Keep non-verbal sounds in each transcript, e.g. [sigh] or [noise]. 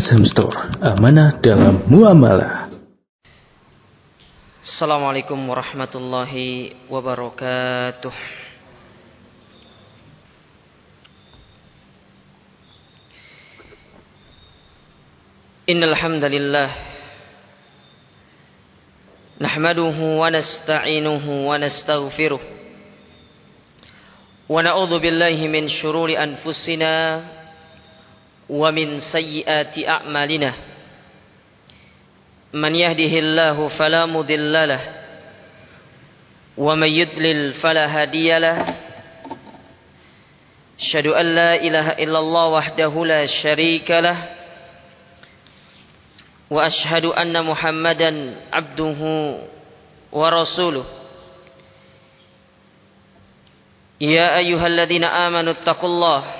Azham Store, amanah dalam muamalah. Assalamualaikum warahmatullahi wabarakatuh. Innal hamdalillah nahmaduhu wa nasta'inuhu wa nastaghfiruh wa na'udzu billahi min shururi anfusina ومن سيئات أعمالنا. من يهده الله فلا مضل له ومن يضلل فلا هادي له. أشهد أن لا إله إلا الله وحده لا شريك له وأشهد أن محمدا عبده ورسوله. يا أيها الذين آمنوا اتقوا الله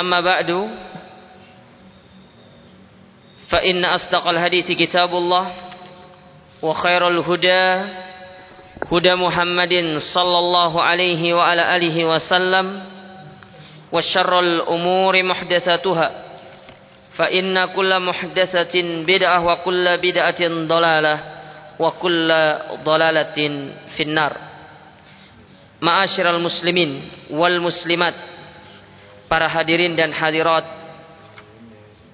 أما بعد فإن أصدق الحديث كتاب الله وخير الهدى هدى محمد صلى الله عليه وعلى آله وسلم وشر الأمور محدثاتها فإن كل محدثة بدعة وكل بدعة ضلالة وكل ضلالة في النار. muslimin wal muslimat Para hadirin dan hadirat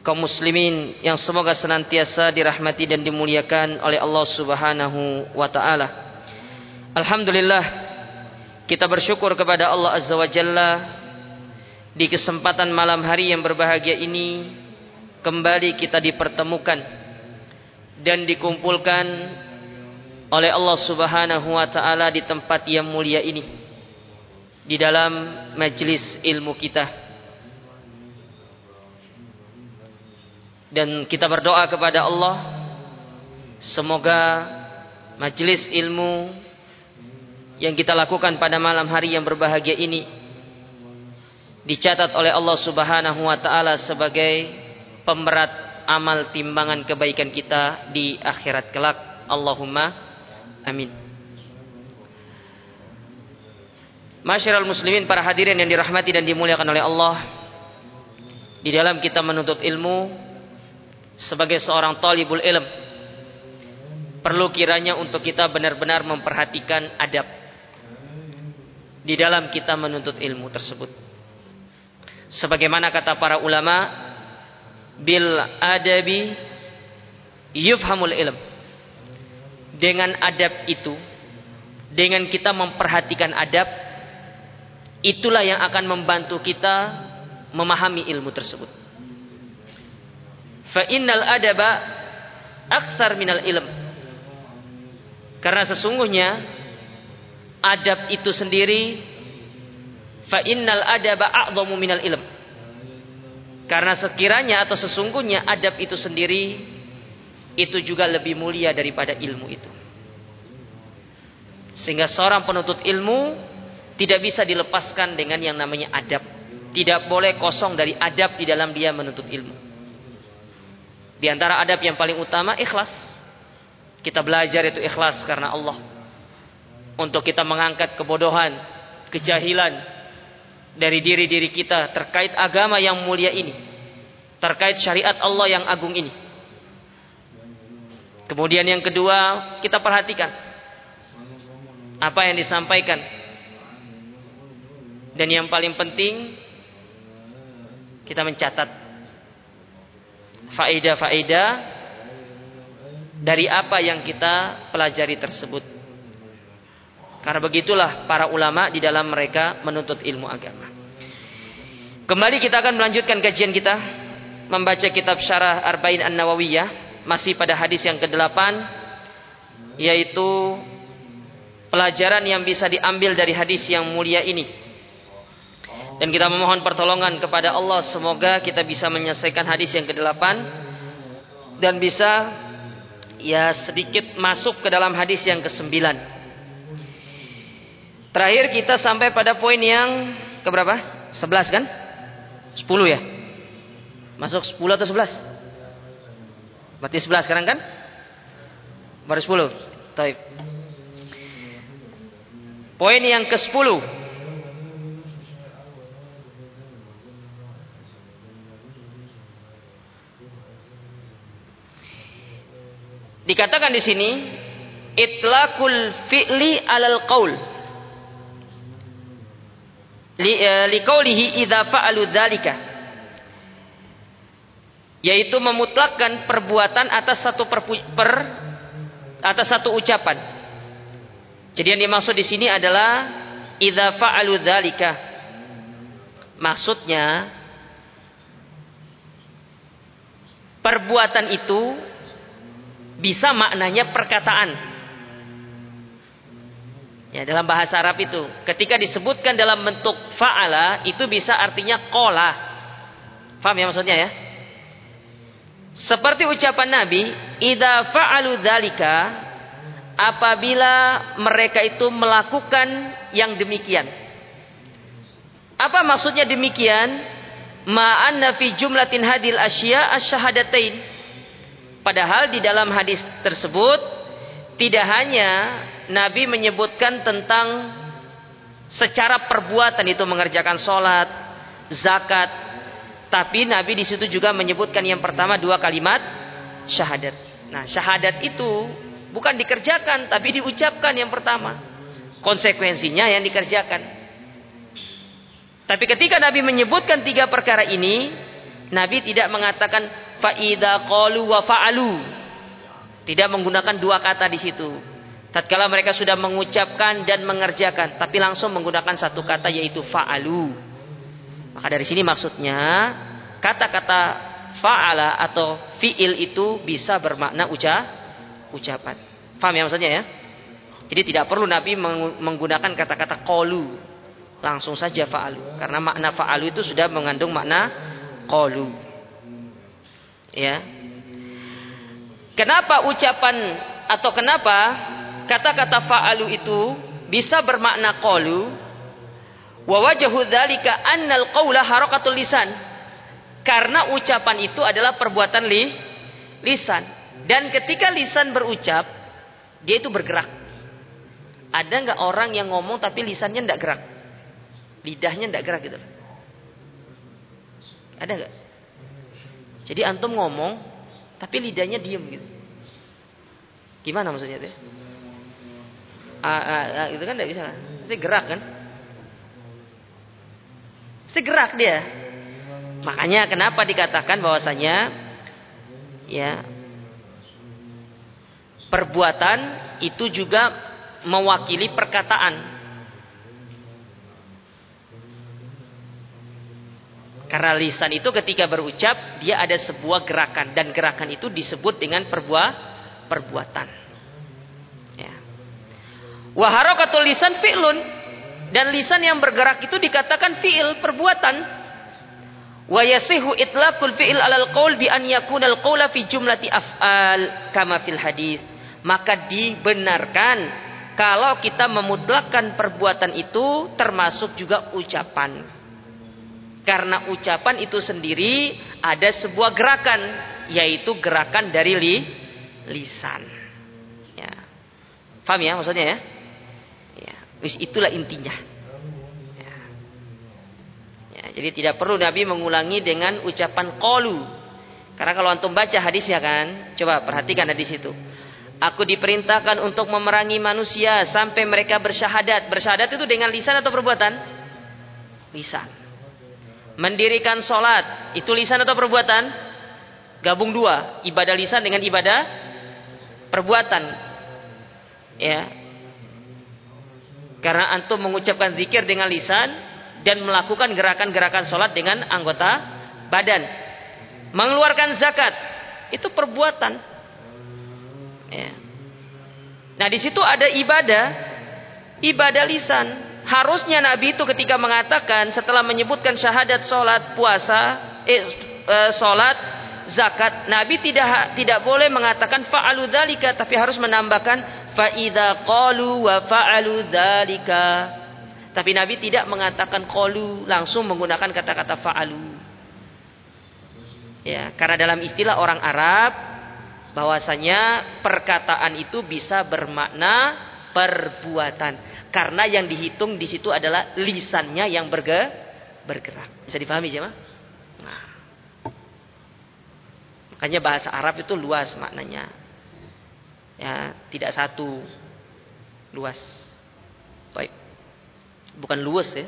kaum muslimin yang semoga senantiasa dirahmati dan dimuliakan oleh Allah Subhanahu wa taala. Alhamdulillah kita bersyukur kepada Allah Azza wa Jalla di kesempatan malam hari yang berbahagia ini kembali kita dipertemukan dan dikumpulkan oleh Allah Subhanahu wa taala di tempat yang mulia ini di dalam majelis ilmu kita dan kita berdoa kepada Allah semoga majelis ilmu yang kita lakukan pada malam hari yang berbahagia ini dicatat oleh Allah Subhanahu wa taala sebagai pemberat amal timbangan kebaikan kita di akhirat kelak. Allahumma amin. Masyiral muslimin para hadirin yang dirahmati dan dimuliakan oleh Allah. Di dalam kita menuntut ilmu sebagai seorang talibul ilm perlu kiranya untuk kita benar-benar memperhatikan adab di dalam kita menuntut ilmu tersebut. Sebagaimana kata para ulama, bil adabi yufhamul ilm. Dengan adab itu, dengan kita memperhatikan adab, itulah yang akan membantu kita memahami ilmu tersebut. Fa innal adaba aksar minal ilm. Karena sesungguhnya adab itu sendiri fa innal adaba a'zamu minal ilm karena sekiranya atau sesungguhnya adab itu sendiri itu juga lebih mulia daripada ilmu itu. Sehingga seorang penuntut ilmu tidak bisa dilepaskan dengan yang namanya adab. Tidak boleh kosong dari adab di dalam dia menuntut ilmu. Di antara adab yang paling utama ikhlas. Kita belajar itu ikhlas karena Allah. Untuk kita mengangkat kebodohan, kejahilan, dari diri-diri kita terkait agama yang mulia ini, terkait syariat Allah yang agung ini. Kemudian yang kedua, kita perhatikan apa yang disampaikan. Dan yang paling penting, kita mencatat faedah-faedah dari apa yang kita pelajari tersebut. Karena begitulah para ulama di dalam mereka menuntut ilmu agama. Kembali kita akan melanjutkan kajian kita membaca kitab Syarah Arba'in An-Nawawiyah masih pada hadis yang ke-8 yaitu pelajaran yang bisa diambil dari hadis yang mulia ini Dan kita memohon pertolongan kepada Allah semoga kita bisa menyelesaikan hadis yang ke-8 dan bisa ya sedikit masuk ke dalam hadis yang ke-9. Terakhir kita sampai pada poin yang keberapa? 11 kan? 10 ya? Masuk 10 atau 11? Berarti 11 sekarang kan? Baru 10. Taib. Poin yang ke-10 Dikatakan di sini itlaqul fi'li alal qaul. Li uh, liqaulihi idza fa'alu dzalika. Yaitu memutlakkan perbuatan atas satu per, per atas satu ucapan. Jadi yang dimaksud di sini adalah idza fa'alu dzalika. Maksudnya perbuatan itu bisa maknanya perkataan. Ya, dalam bahasa Arab itu, ketika disebutkan dalam bentuk fa'ala, itu bisa artinya kola. Faham ya maksudnya ya? Seperti ucapan Nabi, "Idza fa'alu dzalika" apabila mereka itu melakukan yang demikian. Apa maksudnya demikian? Ma'anna fi jumlatin hadil asya asyhadatain Padahal di dalam hadis tersebut tidak hanya Nabi menyebutkan tentang secara perbuatan itu mengerjakan sholat, zakat, tapi Nabi di situ juga menyebutkan yang pertama dua kalimat syahadat. Nah, syahadat itu bukan dikerjakan tapi diucapkan yang pertama. Konsekuensinya yang dikerjakan. Tapi ketika Nabi menyebutkan tiga perkara ini, Nabi tidak mengatakan faida qalu wa fa'alu. Tidak menggunakan dua kata di situ. Tatkala mereka sudah mengucapkan dan mengerjakan, tapi langsung menggunakan satu kata yaitu fa'alu. Maka dari sini maksudnya kata-kata fa'ala atau fi'il itu bisa bermakna uca ucapan. Faham ya maksudnya ya? Jadi tidak perlu Nabi menggunakan kata-kata qalu. Langsung saja fa'alu. Karena makna fa'alu itu sudah mengandung makna qalu. Ya. Kenapa ucapan atau kenapa kata-kata fa'alu itu bisa bermakna qalu? Wa wajhu dzalika annal qaula harakatul lisan. Karena ucapan itu adalah perbuatan li, lisan. Dan ketika lisan berucap dia itu bergerak. Ada nggak orang yang ngomong tapi lisannya nggak gerak? Lidahnya nggak gerak gitu ada nggak jadi antum ngomong tapi lidahnya diem gitu. Gimana maksudnya itu? Ah, ah, ah, itu kan tidak bisa. Pasti gerak kan? Pasti gerak dia. Makanya kenapa dikatakan bahwasanya ya perbuatan itu juga mewakili perkataan. Karena lisan itu ketika berucap dia ada sebuah gerakan dan gerakan itu disebut dengan perbuah perbuatan. Ya. Waharokatul lisan fi'lun dan lisan yang bergerak itu dikatakan fi'il perbuatan. Wa yasihu itlaqul fi'il alal qaul bi an yakuna qaula fi jumlati af'al kama fil hadis. Maka dibenarkan kalau kita memutlakkan perbuatan itu termasuk juga ucapan. Karena ucapan itu sendiri ada sebuah gerakan, yaitu gerakan dari li, lisan. Ya. Faham ya maksudnya ya? Ya, itulah intinya. Ya. ya. jadi tidak perlu Nabi mengulangi dengan ucapan kolu. Karena kalau antum baca hadisnya kan, coba perhatikan hadis itu. Aku diperintahkan untuk memerangi manusia sampai mereka bersyahadat. Bersyahadat itu dengan lisan atau perbuatan? Lisan. Mendirikan sholat. Itu lisan atau perbuatan? Gabung dua. Ibadah lisan dengan ibadah perbuatan. Ya. Karena antum mengucapkan zikir dengan lisan dan melakukan gerakan-gerakan sholat dengan anggota badan. Mengeluarkan zakat itu perbuatan. Ya. Nah di situ ada ibadah, ibadah lisan. Harusnya Nabi itu ketika mengatakan setelah menyebutkan syahadat, sholat, puasa, eh, eh, zakat, Nabi tidak tidak boleh mengatakan fa'alu dzalika tapi harus menambahkan fa idza qalu wa fa'alu dzalika. Tapi Nabi tidak mengatakan qalu, langsung menggunakan kata-kata fa'alu. Ya, karena dalam istilah orang Arab bahwasanya perkataan itu bisa bermakna perbuatan. Karena yang dihitung di situ adalah lisannya yang bergerak. Bisa dipahami sih, Nah. Makanya bahasa Arab itu luas maknanya. Ya, tidak satu. Luas. Baik. Bukan luas ya.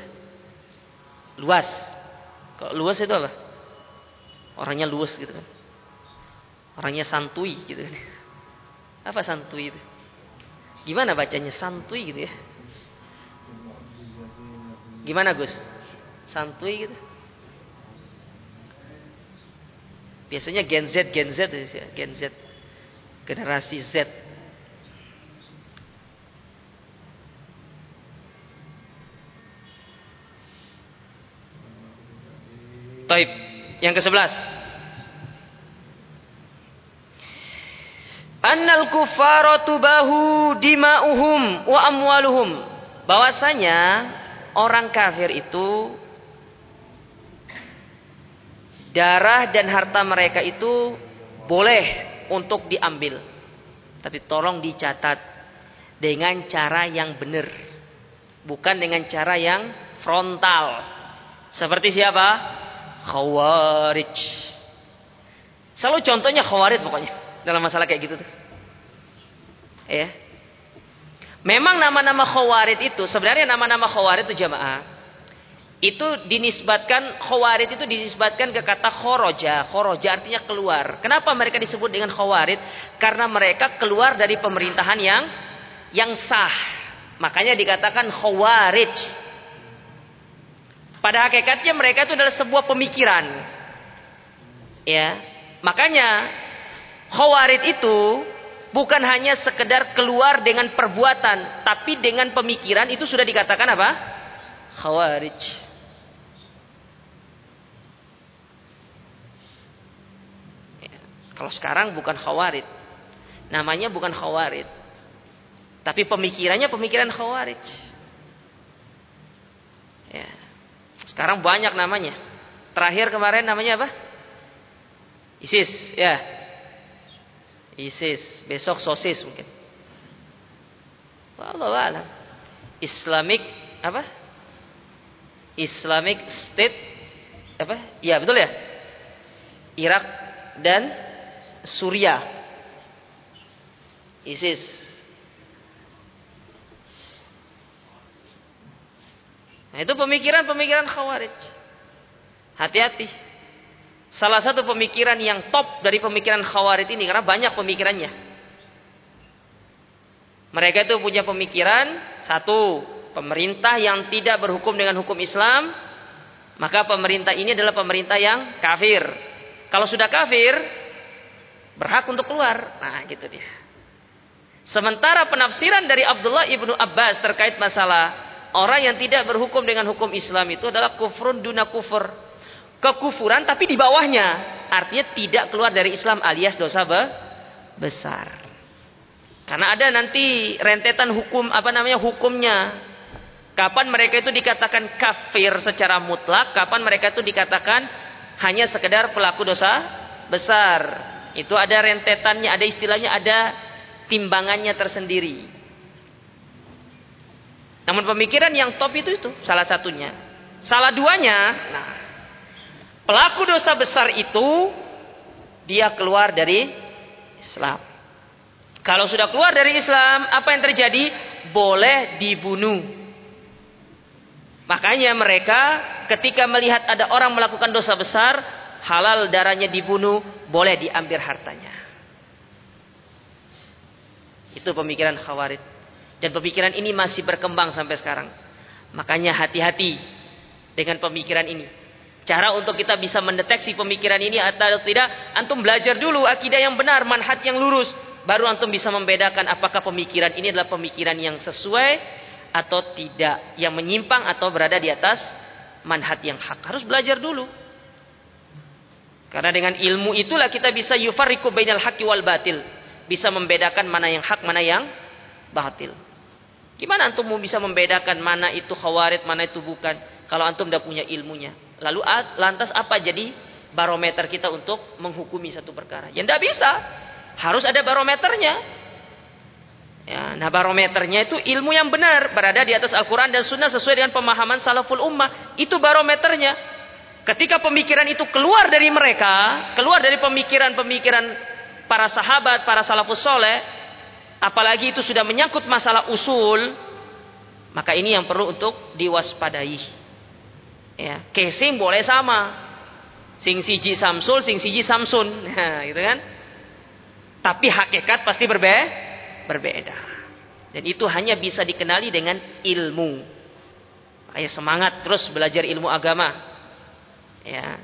Luas. Kalau luas itu apa? Orangnya luas gitu kan. Orangnya santui gitu kan. [laughs] Apa santui itu? Gimana bacanya santui gitu ya? Gimana Gus? Santuy gitu. Biasanya Gen Z, Gen Z, Gen Z, generasi Z. Taib. Yang ke-11. Annal kufaratu bahu dima'uhum wa amwaluhum. Bahwasanya orang kafir itu darah dan harta mereka itu boleh untuk diambil. Tapi tolong dicatat dengan cara yang benar. Bukan dengan cara yang frontal. Seperti siapa? Khawarij. Selalu contohnya khawarij pokoknya. Dalam masalah kayak gitu tuh. Ya. Memang nama-nama khawarid itu sebenarnya nama-nama khawarid itu jamaah itu dinisbatkan khawarid itu dinisbatkan ke kata khoroja. Khoroja artinya keluar. Kenapa mereka disebut dengan khawarid? Karena mereka keluar dari pemerintahan yang yang sah. Makanya dikatakan khawarij. Pada hakikatnya mereka itu adalah sebuah pemikiran. Ya. Makanya khawarid itu bukan hanya sekedar keluar dengan perbuatan, tapi dengan pemikiran itu sudah dikatakan apa? Khawarij. Ya, kalau sekarang bukan khawarid. Namanya bukan khawarid. Tapi pemikirannya pemikiran khawarij. Ya. Sekarang banyak namanya. Terakhir kemarin namanya apa? ISIS, ya. ISIS, besok sosis mungkin. Allah alam. Islamic apa? Islamic State apa? Ya betul ya. Irak dan Suriah. ISIS. Nah, itu pemikiran-pemikiran Khawarij. Hati-hati. Salah satu pemikiran yang top dari pemikiran Khawarij ini karena banyak pemikirannya. Mereka itu punya pemikiran satu, pemerintah yang tidak berhukum dengan hukum Islam, maka pemerintah ini adalah pemerintah yang kafir. Kalau sudah kafir, berhak untuk keluar. Nah, gitu dia. Sementara penafsiran dari Abdullah ibnu Abbas terkait masalah orang yang tidak berhukum dengan hukum Islam itu adalah kufrun duna kufur kekufuran tapi di bawahnya. Artinya tidak keluar dari Islam alias dosa be besar. Karena ada nanti rentetan hukum apa namanya hukumnya. Kapan mereka itu dikatakan kafir secara mutlak kapan mereka itu dikatakan hanya sekedar pelaku dosa besar. Itu ada rentetannya ada istilahnya ada timbangannya tersendiri. Namun pemikiran yang top itu itu salah satunya. Salah duanya nah Pelaku dosa besar itu dia keluar dari Islam. Kalau sudah keluar dari Islam, apa yang terjadi? Boleh dibunuh. Makanya mereka ketika melihat ada orang melakukan dosa besar, halal darahnya dibunuh, boleh diambil hartanya. Itu pemikiran Khawarij. Dan pemikiran ini masih berkembang sampai sekarang. Makanya hati-hati dengan pemikiran ini. Cara untuk kita bisa mendeteksi pemikiran ini atau tidak, antum belajar dulu akidah yang benar, manhaj yang lurus, baru antum bisa membedakan apakah pemikiran ini adalah pemikiran yang sesuai atau tidak, yang menyimpang atau berada di atas manhat yang hak. Harus belajar dulu. Karena dengan ilmu itulah kita bisa yufarriqu bainal haqqi wal batil. Bisa membedakan mana yang hak, mana yang batil. Gimana antum mau bisa membedakan mana itu khawarid, mana itu bukan kalau antum tidak punya ilmunya? Lalu lantas apa jadi barometer kita untuk menghukumi satu perkara? Ya tidak bisa. Harus ada barometernya. Ya, nah barometernya itu ilmu yang benar berada di atas Al-Quran dan Sunnah sesuai dengan pemahaman salaful ummah. Itu barometernya. Ketika pemikiran itu keluar dari mereka, keluar dari pemikiran-pemikiran para sahabat, para salafus soleh, apalagi itu sudah menyangkut masalah usul, maka ini yang perlu untuk diwaspadai. Ya, casing boleh sama. Sing siji Samsul, sing siji Samsun, [laughs] nah, gitu kan? Tapi hakikat pasti berbe berbeda. Dan itu hanya bisa dikenali dengan ilmu. Ayo semangat terus belajar ilmu agama ya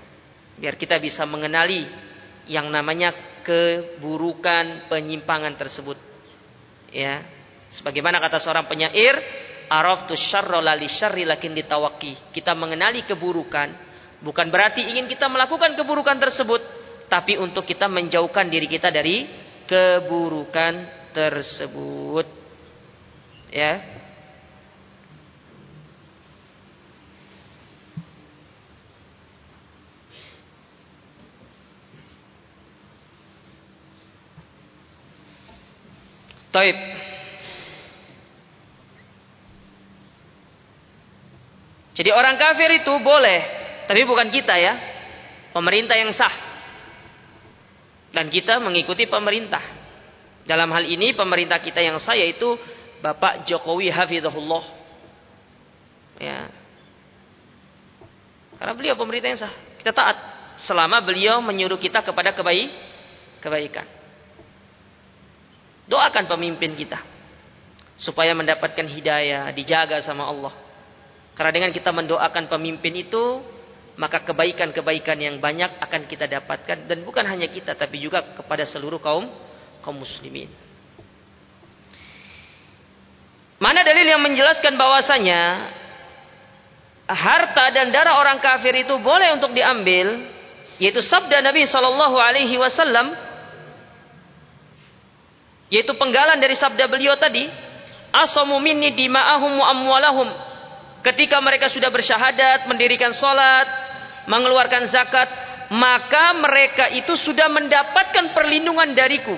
biar kita bisa mengenali yang namanya keburukan penyimpangan tersebut ya sebagaimana kata seorang penyair araftu syarra lali syarri lakin ditawaki kita mengenali keburukan bukan berarti ingin kita melakukan keburukan tersebut tapi untuk kita menjauhkan diri kita dari keburukan tersebut. Ya. Taib. Jadi orang kafir itu boleh, tapi bukan kita ya. Pemerintah yang sah. Dan kita mengikuti pemerintah. Dalam hal ini pemerintah kita yang sah yaitu Bapak Jokowi Hafizahullah. Ya. Karena beliau pemerintah yang sah. Kita taat selama beliau menyuruh kita kepada kebaik kebaikan. Doakan pemimpin kita supaya mendapatkan hidayah, dijaga sama Allah. Karena dengan kita mendoakan pemimpin itu, maka kebaikan-kebaikan yang banyak akan kita dapatkan dan bukan hanya kita tapi juga kepada seluruh kaum kaum muslimin. Mana dalil yang menjelaskan bahwasanya harta dan darah orang kafir itu boleh untuk diambil yaitu sabda Nabi Shallallahu alaihi wasallam yaitu penggalan dari sabda beliau tadi amwalahum ketika mereka sudah bersyahadat mendirikan salat mengeluarkan zakat maka mereka itu sudah mendapatkan perlindungan dariku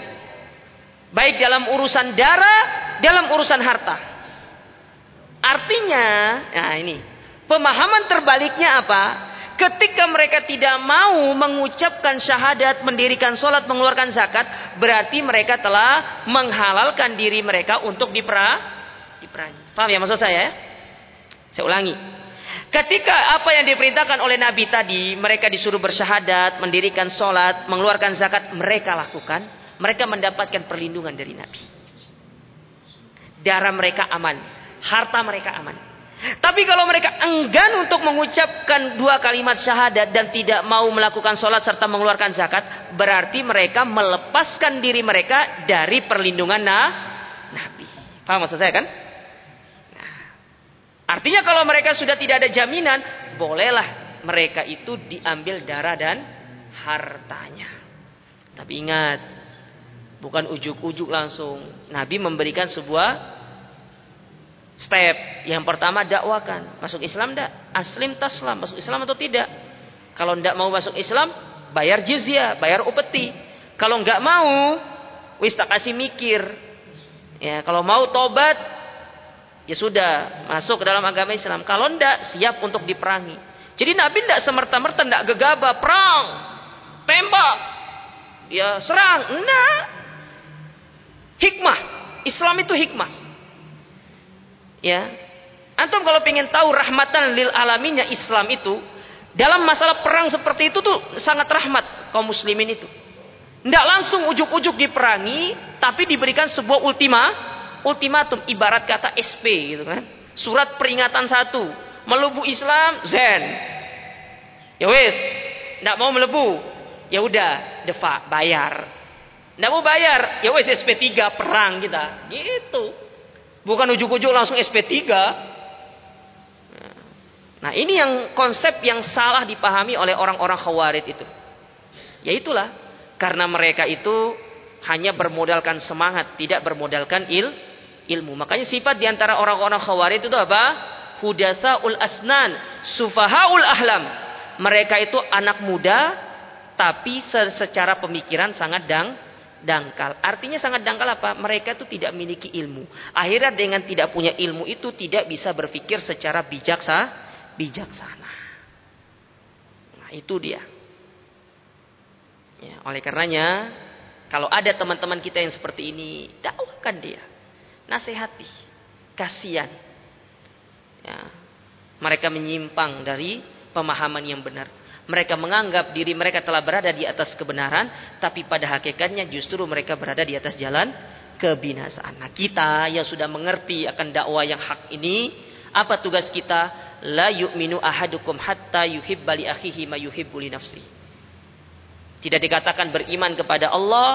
baik dalam urusan darah dalam urusan harta artinya nah ini pemahaman terbaliknya apa Ketika mereka tidak mau mengucapkan syahadat, mendirikan sholat, mengeluarkan zakat, berarti mereka telah menghalalkan diri mereka untuk dipera, diperangi. Paham ya maksud saya? Saya ulangi. Ketika apa yang diperintahkan oleh Nabi tadi, mereka disuruh bersyahadat, mendirikan sholat, mengeluarkan zakat, mereka lakukan, mereka mendapatkan perlindungan dari Nabi. Darah mereka aman, harta mereka aman. Tapi kalau mereka enggan untuk mengucapkan dua kalimat syahadat dan tidak mau melakukan sholat serta mengeluarkan zakat, berarti mereka melepaskan diri mereka dari perlindungan Nabi. Paham maksud saya kan? Artinya kalau mereka sudah tidak ada jaminan, bolehlah mereka itu diambil darah dan hartanya. Tapi ingat, bukan ujuk-ujuk langsung. Nabi memberikan sebuah step. Yang pertama dakwakan. Masuk Islam tidak? Aslim taslam. Masuk Islam atau tidak? Kalau tidak mau masuk Islam, bayar jizyah, bayar upeti. Kalau nggak mau, wis tak kasih mikir. Ya, kalau mau tobat, ya sudah masuk ke dalam agama Islam. Kalau tidak, siap untuk diperangi. Jadi Nabi tidak semerta-merta, tidak gegabah, perang, tembak, ya serang, enggak. Hikmah, Islam itu hikmah. Ya. Antum kalau ingin tahu rahmatan lil alaminnya Islam itu, dalam masalah perang seperti itu tuh sangat rahmat kaum muslimin itu. Tidak langsung ujuk-ujuk diperangi, tapi diberikan sebuah ultima, ultimatum ibarat kata SP gitu kan. Surat peringatan satu, melebu Islam zen. Ya wes, tidak mau melebu, ya udah defa bayar. Tidak mau bayar, ya wes SP3 perang kita. Gitu. Bukan ujuk-ujuk langsung SP3. Nah, ini yang konsep yang salah dipahami oleh orang-orang khawarij itu. Ya itulah, karena mereka itu hanya bermodalkan semangat, tidak bermodalkan il ilmu. Makanya sifat di antara orang-orang khawarij itu apa? Hudasaul asnan, sufahaul ahlam. Mereka itu anak muda, tapi secara pemikiran sangat dang dangkal. Artinya sangat dangkal apa? Mereka itu tidak memiliki ilmu. Akhirnya dengan tidak punya ilmu itu tidak bisa berpikir secara bijaksa, bijaksana. Nah, itu dia. Ya, oleh karenanya, kalau ada teman-teman kita yang seperti ini, dakwahkan dia. Nasihati. Kasihan. Ya, mereka menyimpang dari pemahaman yang benar. Mereka menganggap diri mereka telah berada di atas kebenaran, tapi pada hakikatnya justru mereka berada di atas jalan kebinasaan. Nah, kita yang sudah mengerti akan dakwah yang hak ini, apa tugas kita? La yu'minu ahadukum hatta yuhibba li akhihi ma yuhibbu li nafsi. Tidak dikatakan beriman kepada Allah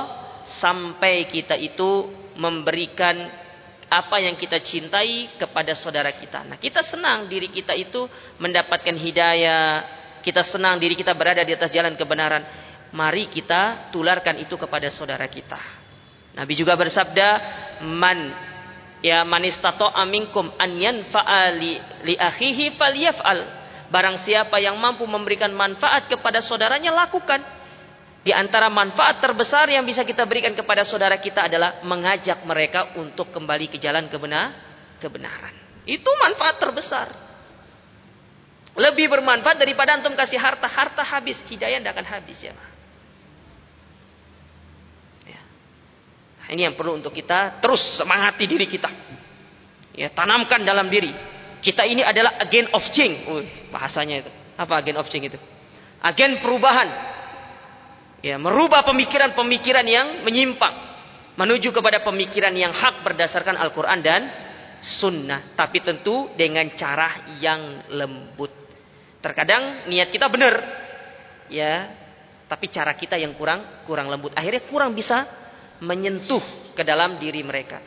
sampai kita itu memberikan apa yang kita cintai kepada saudara kita. Nah, kita senang diri kita itu mendapatkan hidayah, kita senang diri kita berada di atas jalan kebenaran. Mari kita tularkan itu kepada saudara kita. Nabi juga bersabda, "Man ya manistato aminkum an yanfa'a li, li akhihi falyaf'al." Barang siapa yang mampu memberikan manfaat kepada saudaranya lakukan. Di antara manfaat terbesar yang bisa kita berikan kepada saudara kita adalah mengajak mereka untuk kembali ke jalan kebenar, kebenaran. Itu manfaat terbesar. Lebih bermanfaat daripada antum kasih harta. Harta habis, hidayah tidak akan habis ya. ya. Ini yang perlu untuk kita terus semangati diri kita. Ya, tanamkan dalam diri. Kita ini adalah agen of change. Uh, bahasanya itu. Apa agen of change itu? Agen perubahan. Ya, merubah pemikiran-pemikiran yang menyimpang menuju kepada pemikiran yang hak berdasarkan Al-Qur'an dan sunnah, tapi tentu dengan cara yang lembut. Terkadang niat kita benar, ya, tapi cara kita yang kurang kurang lembut. Akhirnya kurang bisa menyentuh ke dalam diri mereka.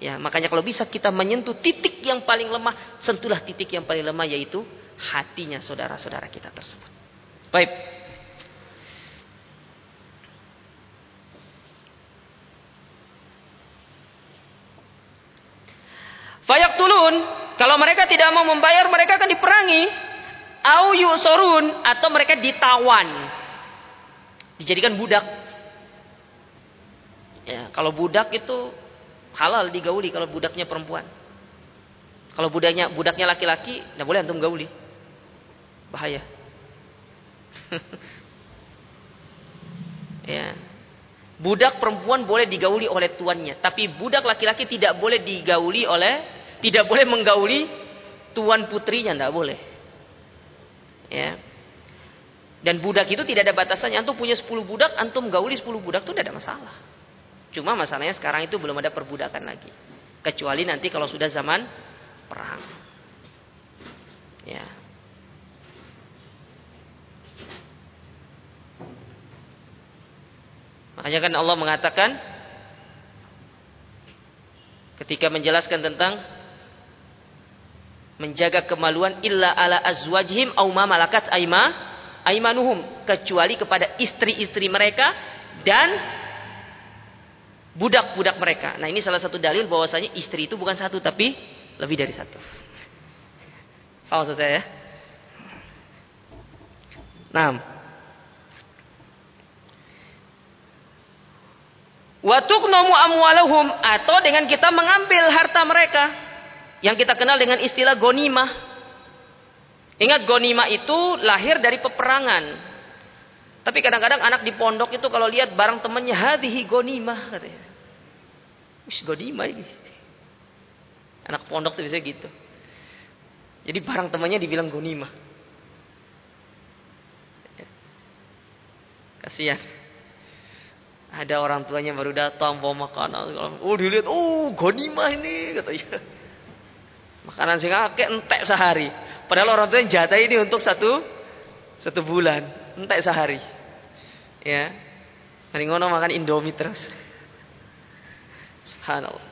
Ya, makanya kalau bisa kita menyentuh titik yang paling lemah, sentuhlah titik yang paling lemah yaitu hatinya saudara-saudara kita tersebut. Baik. Fayak tulun, kalau mereka tidak mau membayar, mereka akan diperangi. Au yusorun atau mereka ditawan. Dijadikan budak. Ya kalau budak itu halal digauli kalau budaknya perempuan. Kalau budaknya budaknya laki-laki tidak boleh antum gauli. Bahaya. [laughs] Ya. Budak perempuan boleh digauli oleh tuannya tapi budak laki-laki tidak boleh digauli oleh tidak boleh menggauli tuan putrinya tidak boleh Ya. Dan budak itu tidak ada batasannya. Antum punya 10 budak, antum gauli 10 budak itu tidak ada masalah. Cuma masalahnya sekarang itu belum ada perbudakan lagi. Kecuali nanti kalau sudah zaman perang. Ya. Makanya kan Allah mengatakan ketika menjelaskan tentang menjaga kemaluan illa ala azwajihim au ma malakat aima aimanuhum kecuali kepada istri-istri mereka dan budak-budak mereka. Nah, ini salah satu dalil bahwasanya istri itu bukan satu tapi lebih dari satu. Paham maksud saya ya? Nah. Watuknomu amwalahum atau dengan kita mengambil harta mereka yang kita kenal dengan istilah gonimah. Ingat gonimah itu lahir dari peperangan. Tapi kadang-kadang anak di pondok itu kalau lihat barang temannya hadihi gonimah katanya. Wis gonimah ini. Anak pondok tuh bisa gitu. Jadi barang temannya dibilang gonimah. Kasihan. Ada orang tuanya baru datang bawa makanan. Oh dilihat, oh gonimah ini katanya. Makanan sing akeh entek sehari. Padahal orang tua yang jatah ini untuk satu satu bulan, entek sehari. Ya. Mari ngono makan Indomie terus. Subhanallah.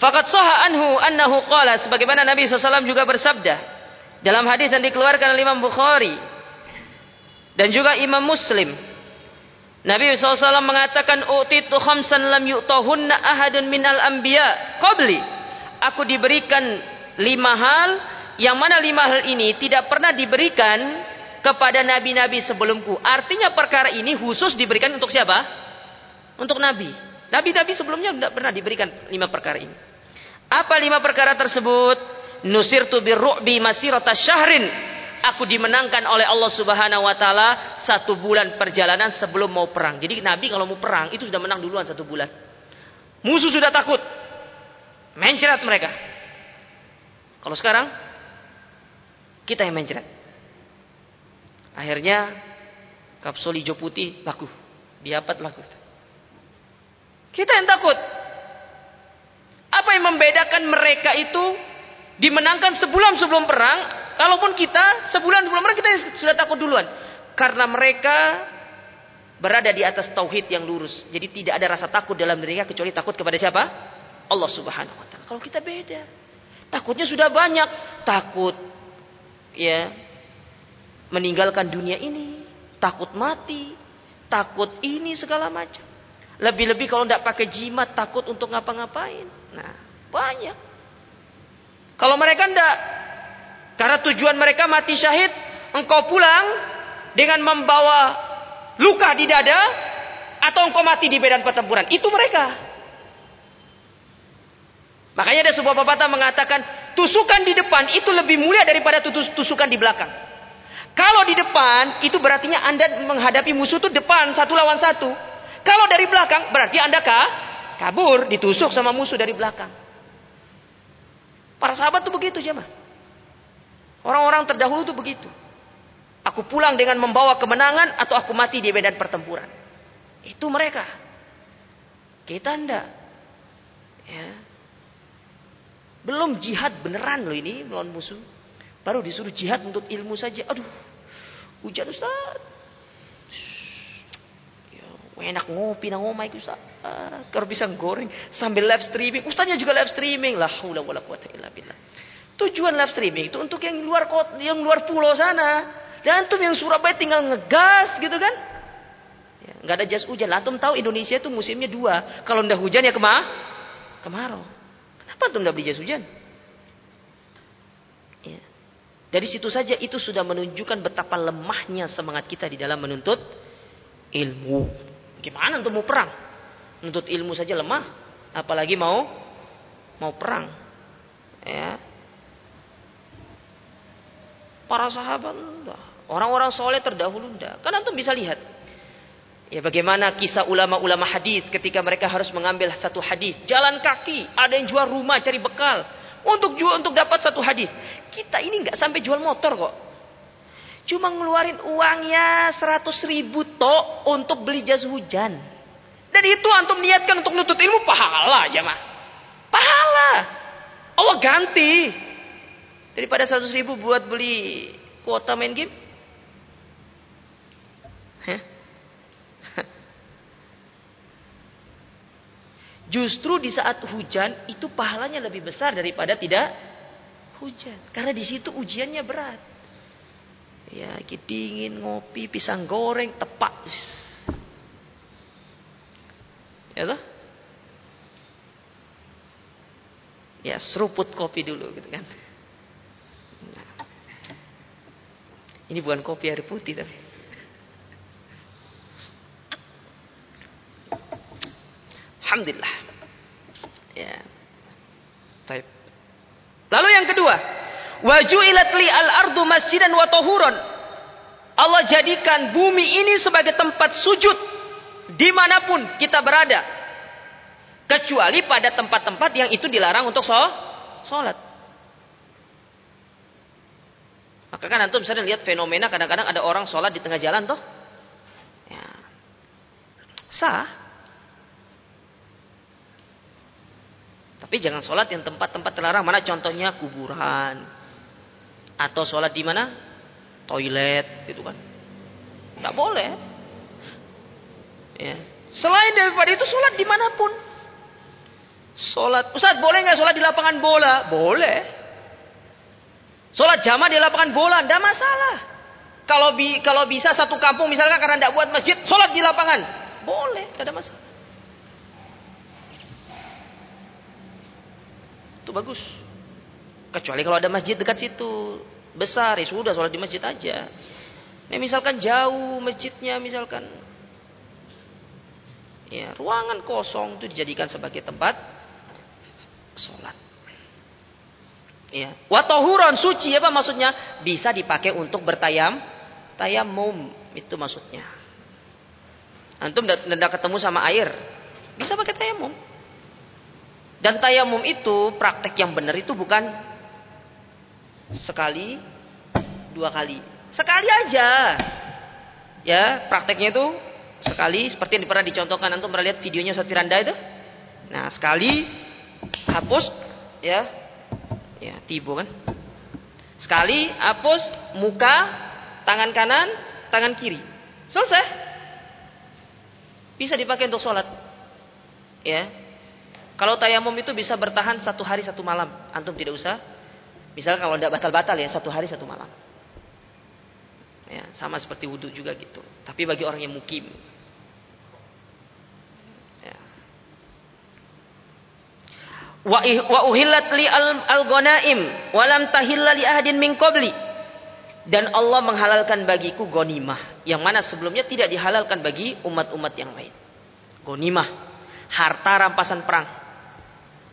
Fakat soha anhu annahu qala sebagaimana Nabi SAW juga bersabda dalam hadis yang dikeluarkan oleh Imam Bukhari dan juga Imam Muslim. Nabi SAW mengatakan utitu khamsan lam yu'tahunna ahadun minal anbiya qabli. Aku diberikan lima hal yang mana lima hal ini tidak pernah diberikan kepada nabi-nabi sebelumku. Artinya perkara ini khusus diberikan untuk siapa? Untuk nabi. Nabi-nabi sebelumnya tidak pernah diberikan lima perkara ini. Apa lima perkara tersebut? Nusirtu birru'bi masirata syahrin. Aku dimenangkan oleh Allah Subhanahu wa taala satu bulan perjalanan sebelum mau perang. Jadi Nabi kalau mau perang itu sudah menang duluan satu bulan. Musuh sudah takut. Mencret mereka. Kalau sekarang kita yang mencret. Akhirnya kapsul hijau putih laku. Diapat laku. Kita yang takut. Apa yang membedakan mereka itu dimenangkan sebulan sebelum perang, kalaupun kita sebulan sebelum perang kita sudah takut duluan. Karena mereka berada di atas tauhid yang lurus. Jadi tidak ada rasa takut dalam diri mereka kecuali takut kepada siapa? Allah Subhanahu wa taala. Kalau kita beda. Takutnya sudah banyak, takut ya meninggalkan dunia ini, takut mati, takut ini segala macam. Lebih-lebih kalau tidak pakai jimat takut untuk ngapa-ngapain. Nah, banyak. Kalau mereka tidak, karena tujuan mereka mati syahid, engkau pulang dengan membawa luka di dada, atau engkau mati di medan pertempuran. Itu mereka. Makanya ada sebuah pepatah mengatakan, tusukan di depan itu lebih mulia daripada tusukan di belakang. Kalau di depan, itu berartinya Anda menghadapi musuh itu depan, satu lawan satu. Kalau dari belakang berarti Anda kah? kabur, ditusuk sama musuh dari belakang. Para sahabat tuh begitu jemaah. Orang-orang terdahulu tuh begitu. Aku pulang dengan membawa kemenangan atau aku mati di medan pertempuran. Itu mereka. Kita ndak. Ya. Belum jihad beneran loh ini melawan musuh. Baru disuruh jihad untuk ilmu saja. Aduh. Hujan Ustaz enak ngopi nang omah iku uh, kalau bisa goreng sambil live streaming. Ustaznya juga live streaming. lah haula wala quwata illa billah. Tujuan live streaming itu untuk yang luar kota, yang luar pulau sana. Dan antum yang Surabaya tinggal ngegas gitu kan? Ya, nggak ada jas hujan. Antum tahu Indonesia itu musimnya dua. Kalau ndak hujan ya kemah? Kemarau. Kenapa antum ndak beli jas hujan? Ya. Dari situ saja itu sudah menunjukkan betapa lemahnya semangat kita di dalam menuntut ilmu. Gimana untuk mau perang? Menuntut ilmu saja lemah, apalagi mau mau perang. Ya. Para sahabat Orang-orang soleh terdahulu enggak. Kan antum bisa lihat. Ya bagaimana kisah ulama-ulama hadis ketika mereka harus mengambil satu hadis, jalan kaki, ada yang jual rumah cari bekal untuk jual untuk dapat satu hadis. Kita ini nggak sampai jual motor kok. Cuma ngeluarin uangnya 100 ribu tok untuk beli jas hujan. Dan itu antum niatkan untuk nutut ilmu pahala aja mah. Pahala. Allah ganti. Daripada 100 ribu buat beli kuota main game. [laughs] Justru di saat hujan itu pahalanya lebih besar daripada tidak hujan. Karena di situ ujiannya berat. Ya, dingin, ngopi, pisang goreng, tepak. Ya toh? Ya, seruput kopi dulu gitu kan. Nah. Ini bukan kopi air putih tapi. Alhamdulillah. Ya. Taib. Lalu yang kedua, Wajuilat li al-ardu masjidan wa tahuran. Allah jadikan bumi ini sebagai tempat sujud di mana pun kita berada. Kecuali pada tempat-tempat yang itu dilarang untuk sholat. Maka kan antum bisa lihat fenomena kadang-kadang ada orang sholat di tengah jalan toh. Ya. Sah. Tapi jangan sholat yang tempat-tempat terlarang. Mana contohnya kuburan, atau sholat di mana? Toilet, gitu kan? Nggak boleh. Ya. Selain daripada itu sholat di mana pun. Sholat, Ustaz boleh nggak sholat di lapangan bola? Boleh. Sholat jamaah di lapangan bola, tidak masalah. Kalau bi kalau bisa satu kampung misalkan karena tidak buat masjid, sholat di lapangan, boleh, tidak ada masalah. Itu bagus. Kecuali kalau ada masjid dekat situ, besar ya sudah sholat di masjid aja. Nah, misalkan jauh masjidnya, misalkan ya ruangan kosong itu dijadikan sebagai tempat sholat. Ya. Watohuron suci apa maksudnya? Bisa dipakai untuk bertayam, tayamum itu maksudnya. Antum tidak ketemu sama air, bisa pakai tayamum. Dan tayamum itu praktek yang benar itu bukan sekali, dua kali, sekali aja. Ya, prakteknya itu sekali seperti yang pernah dicontohkan antum pernah lihat videonya Ustaz Firanda itu. Nah, sekali hapus ya ya tibo kan? Sekali hapus muka tangan kanan tangan kiri. Selesai. Bisa dipakai untuk sholat. Ya. Kalau tayamum itu bisa bertahan satu hari satu malam. Antum tidak usah. Misalnya kalau tidak batal-batal ya satu hari satu malam. Ya sama seperti wudhu juga gitu. Tapi bagi orang yang mukim wa uhillat li al ghanaim wa lam li ahadin min qabli. Dan Allah menghalalkan bagiku gonimah yang mana sebelumnya tidak dihalalkan bagi umat-umat yang lain. Gonimah harta rampasan perang.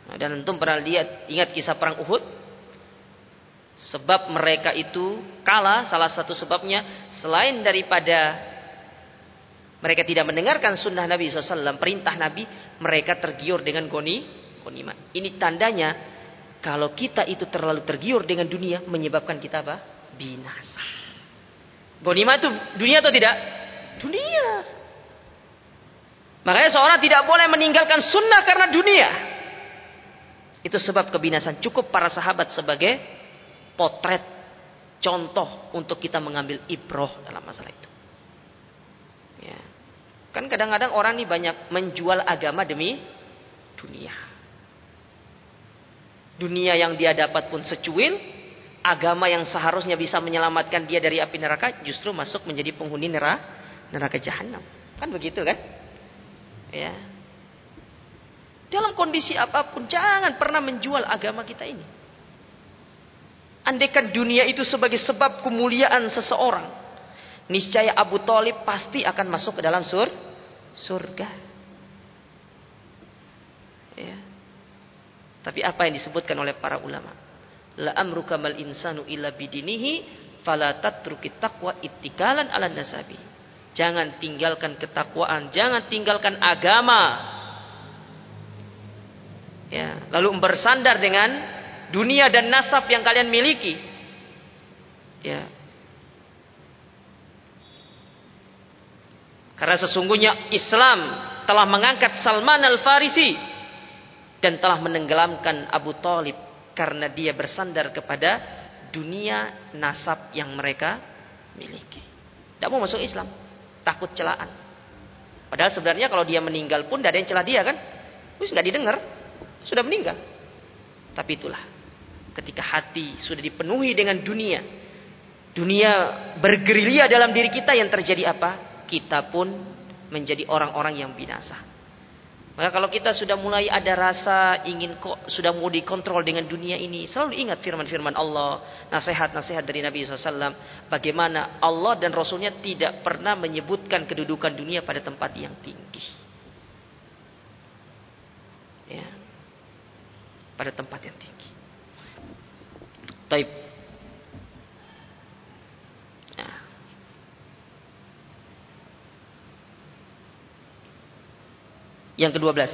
Nah, dan tentu pernah lihat ingat kisah perang Uhud? Sebab mereka itu kalah salah satu sebabnya selain daripada mereka tidak mendengarkan sunnah Nabi SAW perintah Nabi mereka tergiur dengan goni ghanimah. Ini tandanya kalau kita itu terlalu tergiur dengan dunia menyebabkan kita apa? Binasa. Ghanimah itu dunia atau tidak? Dunia. Makanya seorang tidak boleh meninggalkan sunnah karena dunia. Itu sebab kebinasan. Cukup para sahabat sebagai potret contoh untuk kita mengambil ibroh dalam masalah itu. Ya. Kan kadang-kadang orang ini banyak menjual agama demi dunia. Dunia yang dia dapat pun secuil, agama yang seharusnya bisa menyelamatkan dia dari api neraka justru masuk menjadi penghuni neraka neraka jahanam. Kan begitu kan? Ya. Dalam kondisi apa pun jangan pernah menjual agama kita ini. Andaikan dunia itu sebagai sebab kemuliaan seseorang, niscaya Abu Talib pasti akan masuk ke dalam sur surga. Ya. Tapi apa yang disebutkan oleh para ulama? La amruka mal insanu illa bidinihi fala tatruki taqwa ittikalan ala nasabi. Jangan tinggalkan ketakwaan, jangan tinggalkan agama. Ya, lalu bersandar dengan dunia dan nasab yang kalian miliki. Ya. Karena sesungguhnya Islam telah mengangkat Salman Al-Farisi dan telah menenggelamkan Abu Talib karena dia bersandar kepada dunia nasab yang mereka miliki. Tidak mau masuk Islam, takut celaan. Padahal sebenarnya kalau dia meninggal pun tidak ada yang celah dia kan, terus nggak didengar, sudah meninggal. Tapi itulah, ketika hati sudah dipenuhi dengan dunia, dunia bergerilya dalam diri kita yang terjadi apa? Kita pun menjadi orang-orang yang binasa. Maka kalau kita sudah mulai ada rasa ingin kok sudah mau dikontrol dengan dunia ini, selalu ingat firman-firman Allah, nasihat-nasihat dari Nabi SAW, bagaimana Allah dan Rasulnya tidak pernah menyebutkan kedudukan dunia pada tempat yang tinggi. Ya. Pada tempat yang tinggi. Taib. Yang ke-12.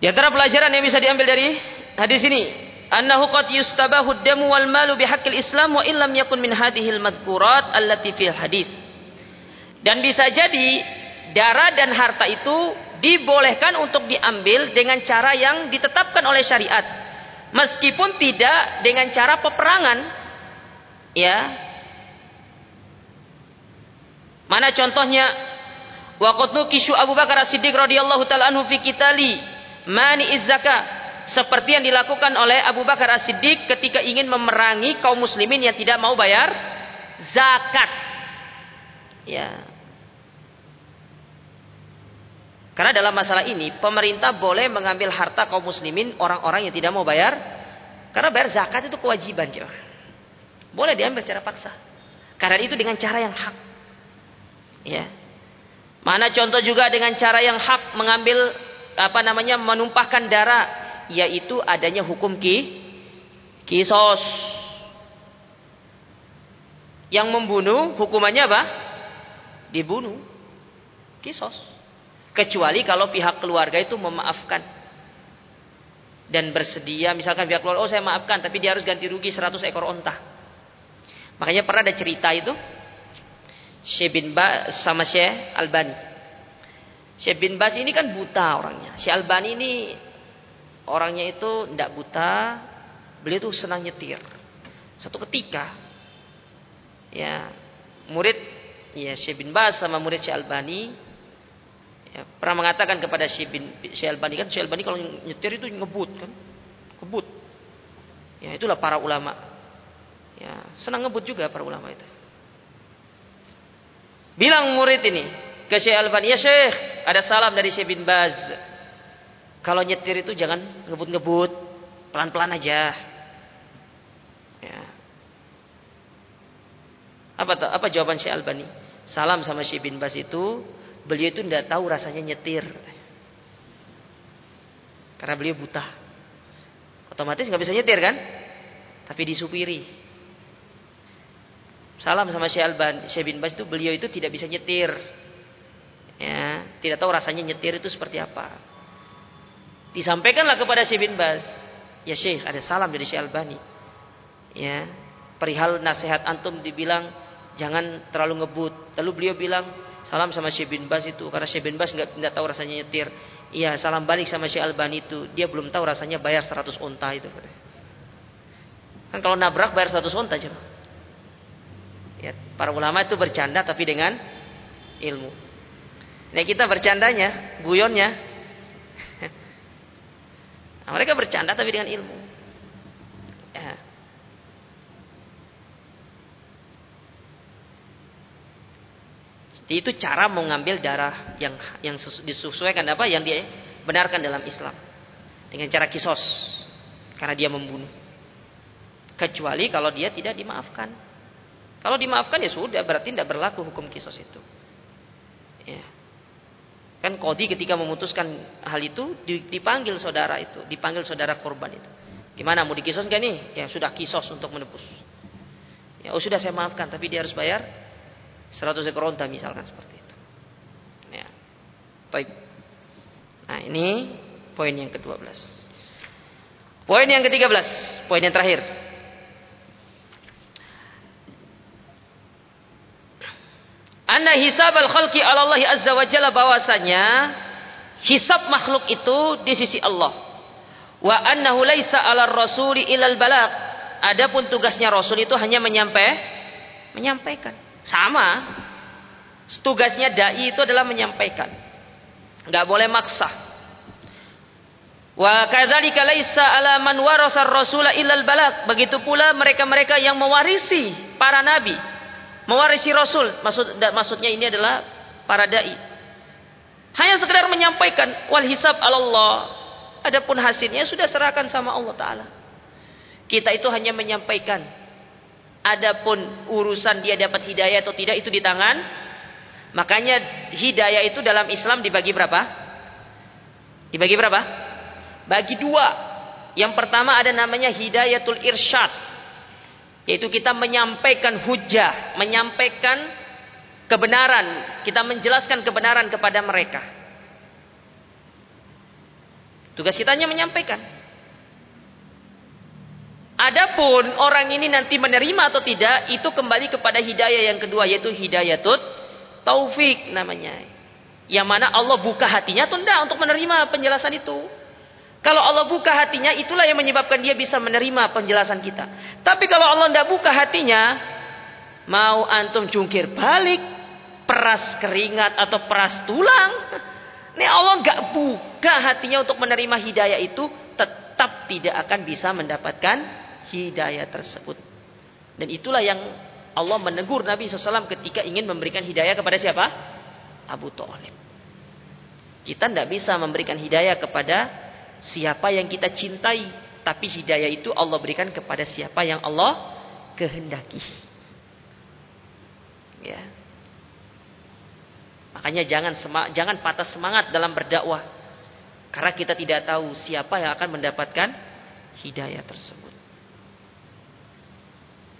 Di antara pelajaran yang bisa diambil dari hadis ini, annahu qad yustabahu damu wal malu bihaqqil Islam wa illam yakun min hadhil madhkurat allati fil hadis. Dan bisa jadi darah dan harta itu dibolehkan untuk diambil dengan cara yang ditetapkan oleh syariat. Meskipun tidak dengan cara peperangan. Ya. Mana contohnya Wa qad Abu Bakar As-Siddiq radhiyallahu taala anhu fi kitali mani izzaka seperti yang dilakukan oleh Abu Bakar As-Siddiq ketika ingin memerangi kaum muslimin yang tidak mau bayar zakat. Ya. Karena dalam masalah ini pemerintah boleh mengambil harta kaum muslimin orang-orang yang tidak mau bayar karena bayar zakat itu kewajiban, coba. Boleh diambil secara paksa. Karena itu dengan cara yang hak. Ya. Mana contoh juga dengan cara yang hak mengambil apa namanya menumpahkan darah yaitu adanya hukum ki kisos. Yang membunuh hukumannya apa? Dibunuh. Kisos. Kecuali kalau pihak keluarga itu memaafkan dan bersedia misalkan pihak keluarga oh saya maafkan tapi dia harus ganti rugi 100 ekor onta makanya pernah ada cerita itu Syekh bin Ba sama Syekh Albani Syekh bin Bas ini kan buta orangnya Syekh Albani ini orangnya itu tidak buta, beliau tuh senang nyetir. Satu ketika, ya murid ya Syekh bin Bas sama murid Syekh Albani ya, pernah mengatakan kepada Syekh bin Syekh Albani kan Syekh Albani kalau nyetir itu ngebut kan, ngebut. Ya itulah para ulama. Ya senang ngebut juga para ulama itu. Bilang murid ini ke Syekh Albani, ya Syekh, ada salam dari Syekh bin Baz. Kalau nyetir itu jangan ngebut-ngebut, pelan-pelan aja. Ya. Apa apa jawaban Syekh Albani? Salam sama Syekh bin Bas itu, beliau itu tidak tahu rasanya nyetir. Karena beliau buta. Otomatis nggak bisa nyetir kan? Tapi disupiri. Salam sama Syekh Alban, Syekh bin Bas itu beliau itu tidak bisa nyetir. Ya, tidak tahu rasanya nyetir itu seperti apa. Disampaikanlah kepada Syekh bin Baz. Ya Syekh, ada salam dari Syekh Albani. Ya, perihal nasihat antum dibilang jangan terlalu ngebut. Lalu beliau bilang salam sama Syekh bin Baz itu karena Syekh bin Baz nggak tidak tahu rasanya nyetir. Iya, salam balik sama Syekh Albani itu. Dia belum tahu rasanya bayar 100 unta itu Kan kalau nabrak bayar 100 unta coba. Ya, para ulama itu bercanda tapi dengan ilmu. Nah kita bercandanya, guyonnya [laughs] Nah, mereka bercanda tapi dengan ilmu. Ya. Jadi itu cara mengambil darah yang yang disesuaikan apa yang dia benarkan dalam Islam dengan cara kisos karena dia membunuh. Kecuali kalau dia tidak dimaafkan. Kalau dimaafkan ya sudah berarti tidak berlaku hukum kisos itu. Ya. Kan kodi ketika memutuskan hal itu dipanggil saudara itu, dipanggil saudara korban itu. Gimana mau dikisos gak nih? Ya sudah kisos untuk menebus. Ya oh sudah saya maafkan tapi dia harus bayar 100 ekor onta misalkan seperti itu. Ya. Baik. Nah, ini poin yang ke-12. Poin yang ke-13, poin yang terakhir. Anna hisab al-khalqi ala Allah azza wa jalla bahwasanya hisab makhluk itu di sisi Allah. Wa annahu laisa 'ala rasuli ilal balagh. Adapun tugasnya rasul itu hanya menyampai menyampaikan. Sama. Tugasnya dai itu adalah menyampaikan. Enggak boleh maksa. Wa kadzalika laisa 'ala man warasa rasula ilal balagh. Begitu pula mereka-mereka yang mewarisi para nabi mewarisi Rasul. Maksud maksudnya ini adalah para dai. Hanya sekedar menyampaikan wal hisab Allah. Adapun hasilnya sudah serahkan sama Allah taala. Kita itu hanya menyampaikan. Adapun urusan dia dapat hidayah atau tidak itu di tangan. Makanya hidayah itu dalam Islam dibagi berapa? Dibagi berapa? Bagi dua. Yang pertama ada namanya hidayatul irsyad yaitu kita menyampaikan hujah, menyampaikan kebenaran, kita menjelaskan kebenaran kepada mereka. Tugas kita hanya menyampaikan. Adapun orang ini nanti menerima atau tidak, itu kembali kepada hidayah yang kedua, yaitu hidayatut taufik namanya. Yang mana Allah buka hatinya atau tidak untuk menerima penjelasan itu. Kalau Allah buka hatinya, itulah yang menyebabkan dia bisa menerima penjelasan kita. Tapi kalau Allah tidak buka hatinya, mau antum jungkir balik, peras keringat atau peras tulang, [laughs] Ini Allah nggak buka hatinya untuk menerima hidayah itu, tetap tidak akan bisa mendapatkan hidayah tersebut. Dan itulah yang Allah menegur Nabi SAW ketika ingin memberikan hidayah kepada siapa? Abu Talib. Kita tidak bisa memberikan hidayah kepada siapa yang kita cintai. Tapi hidayah itu Allah berikan kepada siapa yang Allah kehendaki. Ya. Makanya jangan jangan patah semangat dalam berdakwah. Karena kita tidak tahu siapa yang akan mendapatkan hidayah tersebut.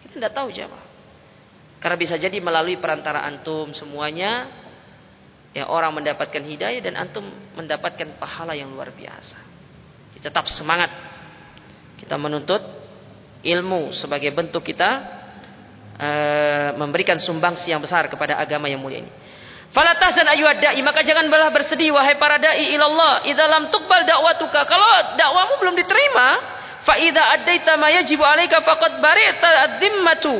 Kita tidak tahu jamaah. Karena bisa jadi melalui perantara antum semuanya ya orang mendapatkan hidayah dan antum mendapatkan pahala yang luar biasa. Tetap semangat. Kita menuntut ilmu sebagai bentuk kita uh, memberikan sumbangsi yang besar kepada agama yang mulia ini. Fala tahzan ayyuhad da'i, maka jangan balah bersedih wahai para dai ilallah, idza lam tuqbal da'watuka. Kalau dakwamu belum diterima, fa idza addaita ma yajibu 'alaika faqad bari'ta ad-dhimmatu.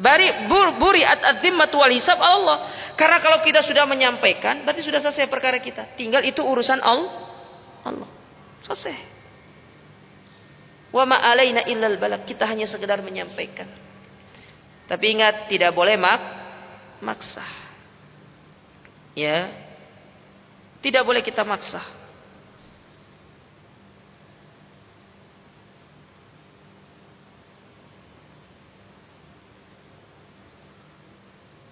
Bari bur, buri ad-dhimmatu wal hisab Allah. Karena kalau kita sudah menyampaikan, berarti sudah selesai perkara kita. Tinggal itu urusan Allah. Allah. Selesai. Wa ma alaina illal balak. Kita hanya sekedar menyampaikan. Tapi ingat tidak boleh mak maksa. Ya. Tidak boleh kita maksa.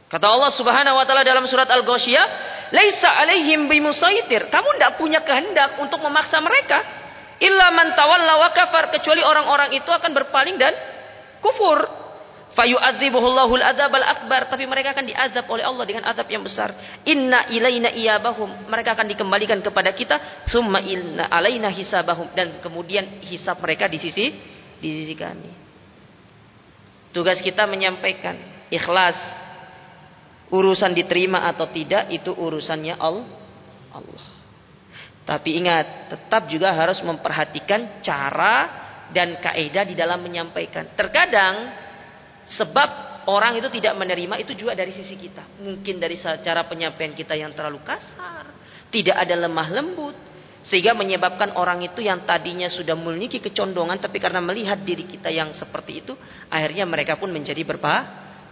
Kata Allah Subhanahu wa taala dalam surat Al-Ghasyiyah, "Laisa 'alaihim bimusaitir." Kamu tidak punya kehendak untuk memaksa mereka. Illa man tawalla wa kafar, kecuali orang-orang itu akan berpaling dan kufur. Fayu'adzibuhullahul adzabal akbar. Tapi mereka akan diazab oleh Allah dengan azab yang besar. Inna ilaina iyabahum. Mereka akan dikembalikan kepada kita. Summa inna alaina hisabahum. Dan kemudian hisab mereka di sisi di sisi kami. Tugas kita menyampaikan ikhlas. Urusan diterima atau tidak itu urusannya Allah. Tapi ingat, tetap juga harus memperhatikan cara dan kaidah di dalam menyampaikan. Terkadang Sebab orang itu tidak menerima itu juga dari sisi kita. Mungkin dari cara penyampaian kita yang terlalu kasar. Tidak ada lemah lembut. Sehingga menyebabkan orang itu yang tadinya sudah memiliki kecondongan. Tapi karena melihat diri kita yang seperti itu. Akhirnya mereka pun menjadi berpa,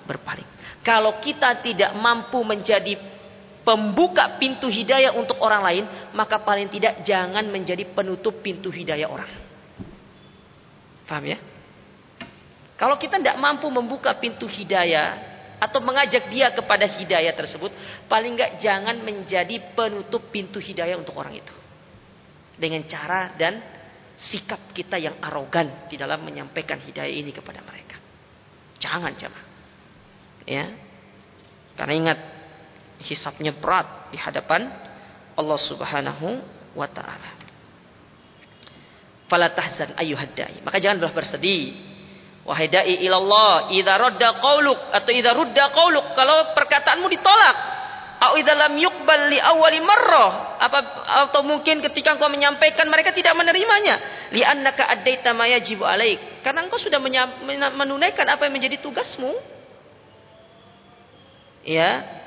berpaling. Kalau kita tidak mampu menjadi pembuka pintu hidayah untuk orang lain. Maka paling tidak jangan menjadi penutup pintu hidayah orang. Paham ya? Kalau kita tidak mampu membuka pintu hidayah atau mengajak dia kepada hidayah tersebut, paling enggak jangan menjadi penutup pintu hidayah untuk orang itu. Dengan cara dan sikap kita yang arogan di dalam menyampaikan hidayah ini kepada mereka. Jangan jangan. Ya. Karena ingat hisapnya berat di hadapan Allah Subhanahu wa taala. Fala tahzan ayyuhad Maka janganlah bersedih Wahai dai ilallah, idza radda qauluk atau idza rudda qauluk, kalau perkataanmu ditolak, atau idza lam yuqbal li awwali marrah, apa atau mungkin ketika engkau menyampaikan mereka tidak menerimanya, li annaka addaita ma yajibu alaik, karena engkau sudah menunaikan apa yang menjadi tugasmu. Ya.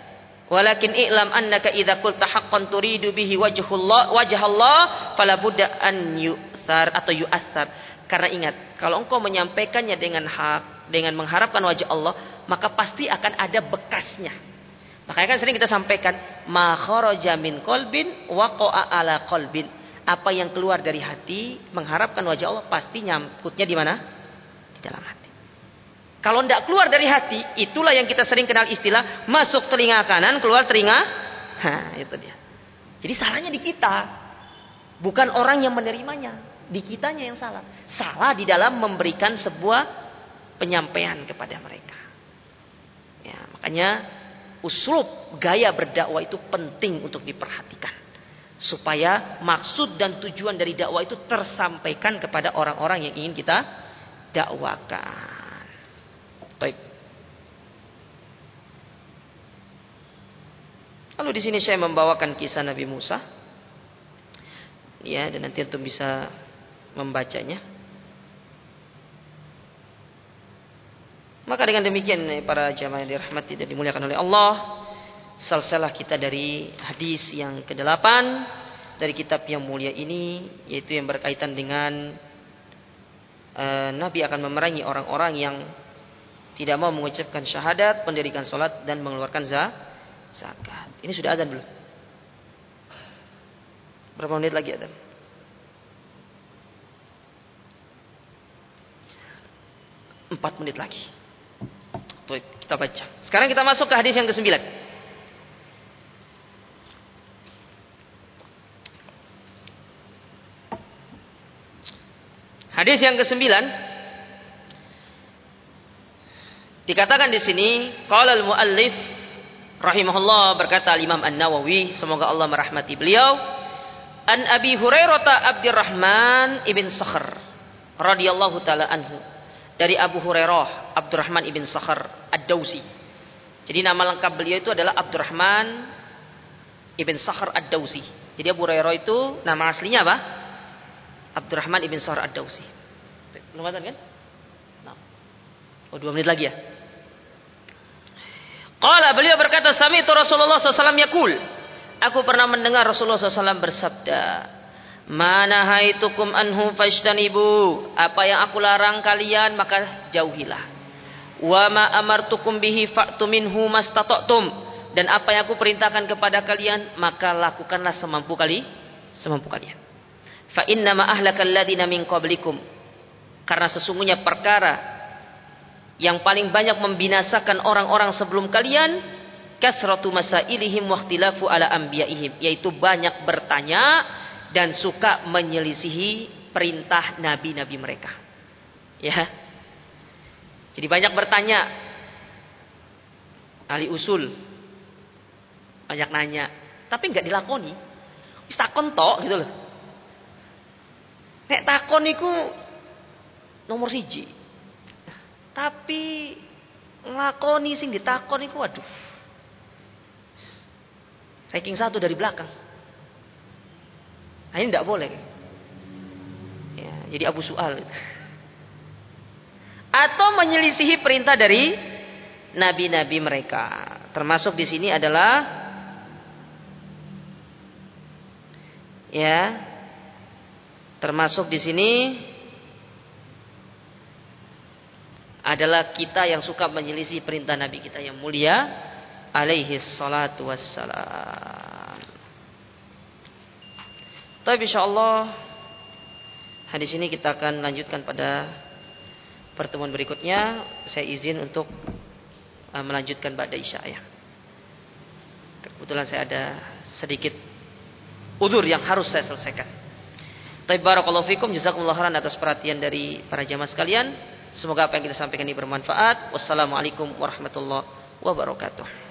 Walakin i'lam annaka idza qulta haqqan turidu bihi wajhullah wajhallah fala budda an yu'thar atau yu'athar karena ingat, kalau engkau menyampaikannya dengan hak, dengan mengharapkan wajah Allah, maka pasti akan ada bekasnya. Makanya kan sering kita sampaikan, ma kharaja min qalbin waqa'a ala qalbin. Apa yang keluar dari hati, mengharapkan wajah Allah pasti nyangkutnya di mana? Di dalam hati. Kalau tidak keluar dari hati, itulah yang kita sering kenal istilah masuk telinga kanan, keluar telinga. Nah, itu dia. Jadi salahnya di kita, bukan orang yang menerimanya di kitanya yang salah. Salah di dalam memberikan sebuah penyampaian kepada mereka. Ya, makanya uslub gaya berdakwah itu penting untuk diperhatikan. Supaya maksud dan tujuan dari dakwah itu tersampaikan kepada orang-orang yang ingin kita dakwakan. Baik. Lalu di sini saya membawakan kisah Nabi Musa. Ya, dan nanti untuk bisa membacanya. Maka dengan demikian para jamaah yang dirahmati dan dimuliakan oleh Allah, salsalah kita dari hadis yang ke-8 dari kitab yang mulia ini yaitu yang berkaitan dengan uh, Nabi akan memerangi orang-orang yang tidak mau mengucapkan syahadat, mendirikan sholat dan mengeluarkan zakat. Ini sudah ada belum? Berapa menit lagi ada? Empat menit lagi. Tuh, kita baca. Sekarang kita masuk ke hadis yang ke-9. Hadis yang ke-9 dikatakan di sini qala al-muallif rahimahullah berkata Imam An-Nawawi semoga Allah merahmati beliau An Abi Hurairah Abdurrahman ibn Sakhr radhiyallahu taala anhu. Dari Abu Hurairah Abdurrahman ibn Sakhr Ad-Dausi. Jadi nama lengkap beliau itu adalah Abdurrahman ibn Sakhr Ad-Dausi. Jadi Abu Hurairah itu nama aslinya apa? Abdurrahman ibn Sakhr Ad-Dausi. Belum kan? Nah. Oh dua menit lagi ya. Qala beliau berkata sami itu Rasulullah SAW yakul. Aku pernah mendengar Rasulullah SAW bersabda, Mana haitukum anhu fashtanibu. Apa yang aku larang kalian maka jauhilah. Wa ma amartukum bihi fa'tu minhu mastata'tum. Dan apa yang aku perintahkan kepada kalian maka lakukanlah semampu kali, semampu kalian. Fa inna ma ahlakal ladina min qablikum. Karena sesungguhnya perkara yang paling banyak membinasakan orang-orang sebelum kalian kasratu masailihim waqtilafu ala anbiya'ihim yaitu banyak bertanya dan suka menyelisihi perintah nabi-nabi mereka. Ya. Jadi banyak bertanya ahli usul banyak nanya tapi nggak dilakoni. Wis takon tok gitu loh. Nek takon iku nomor siji. Tapi nglakoni sing ditakon iku waduh Ranking satu dari belakang. Nah, ini tidak boleh. Ya, jadi abu soal. Atau menyelisihi perintah dari nabi-nabi mereka. Termasuk di sini adalah ya termasuk di sini adalah kita yang suka menyelisih perintah nabi kita yang mulia alaihi salatu wassalam. Tapi insyaallah hadis ini kita akan lanjutkan pada pertemuan berikutnya. Saya izin untuk uh, melanjutkan pada isya ya. Kebetulan saya ada sedikit udur yang harus saya selesaikan. Tapi barakallahu fikum jazakumullah khairan atas perhatian dari para jamaah sekalian. Semoga apa yang kita sampaikan ini bermanfaat. Wassalamualaikum warahmatullahi wabarakatuh.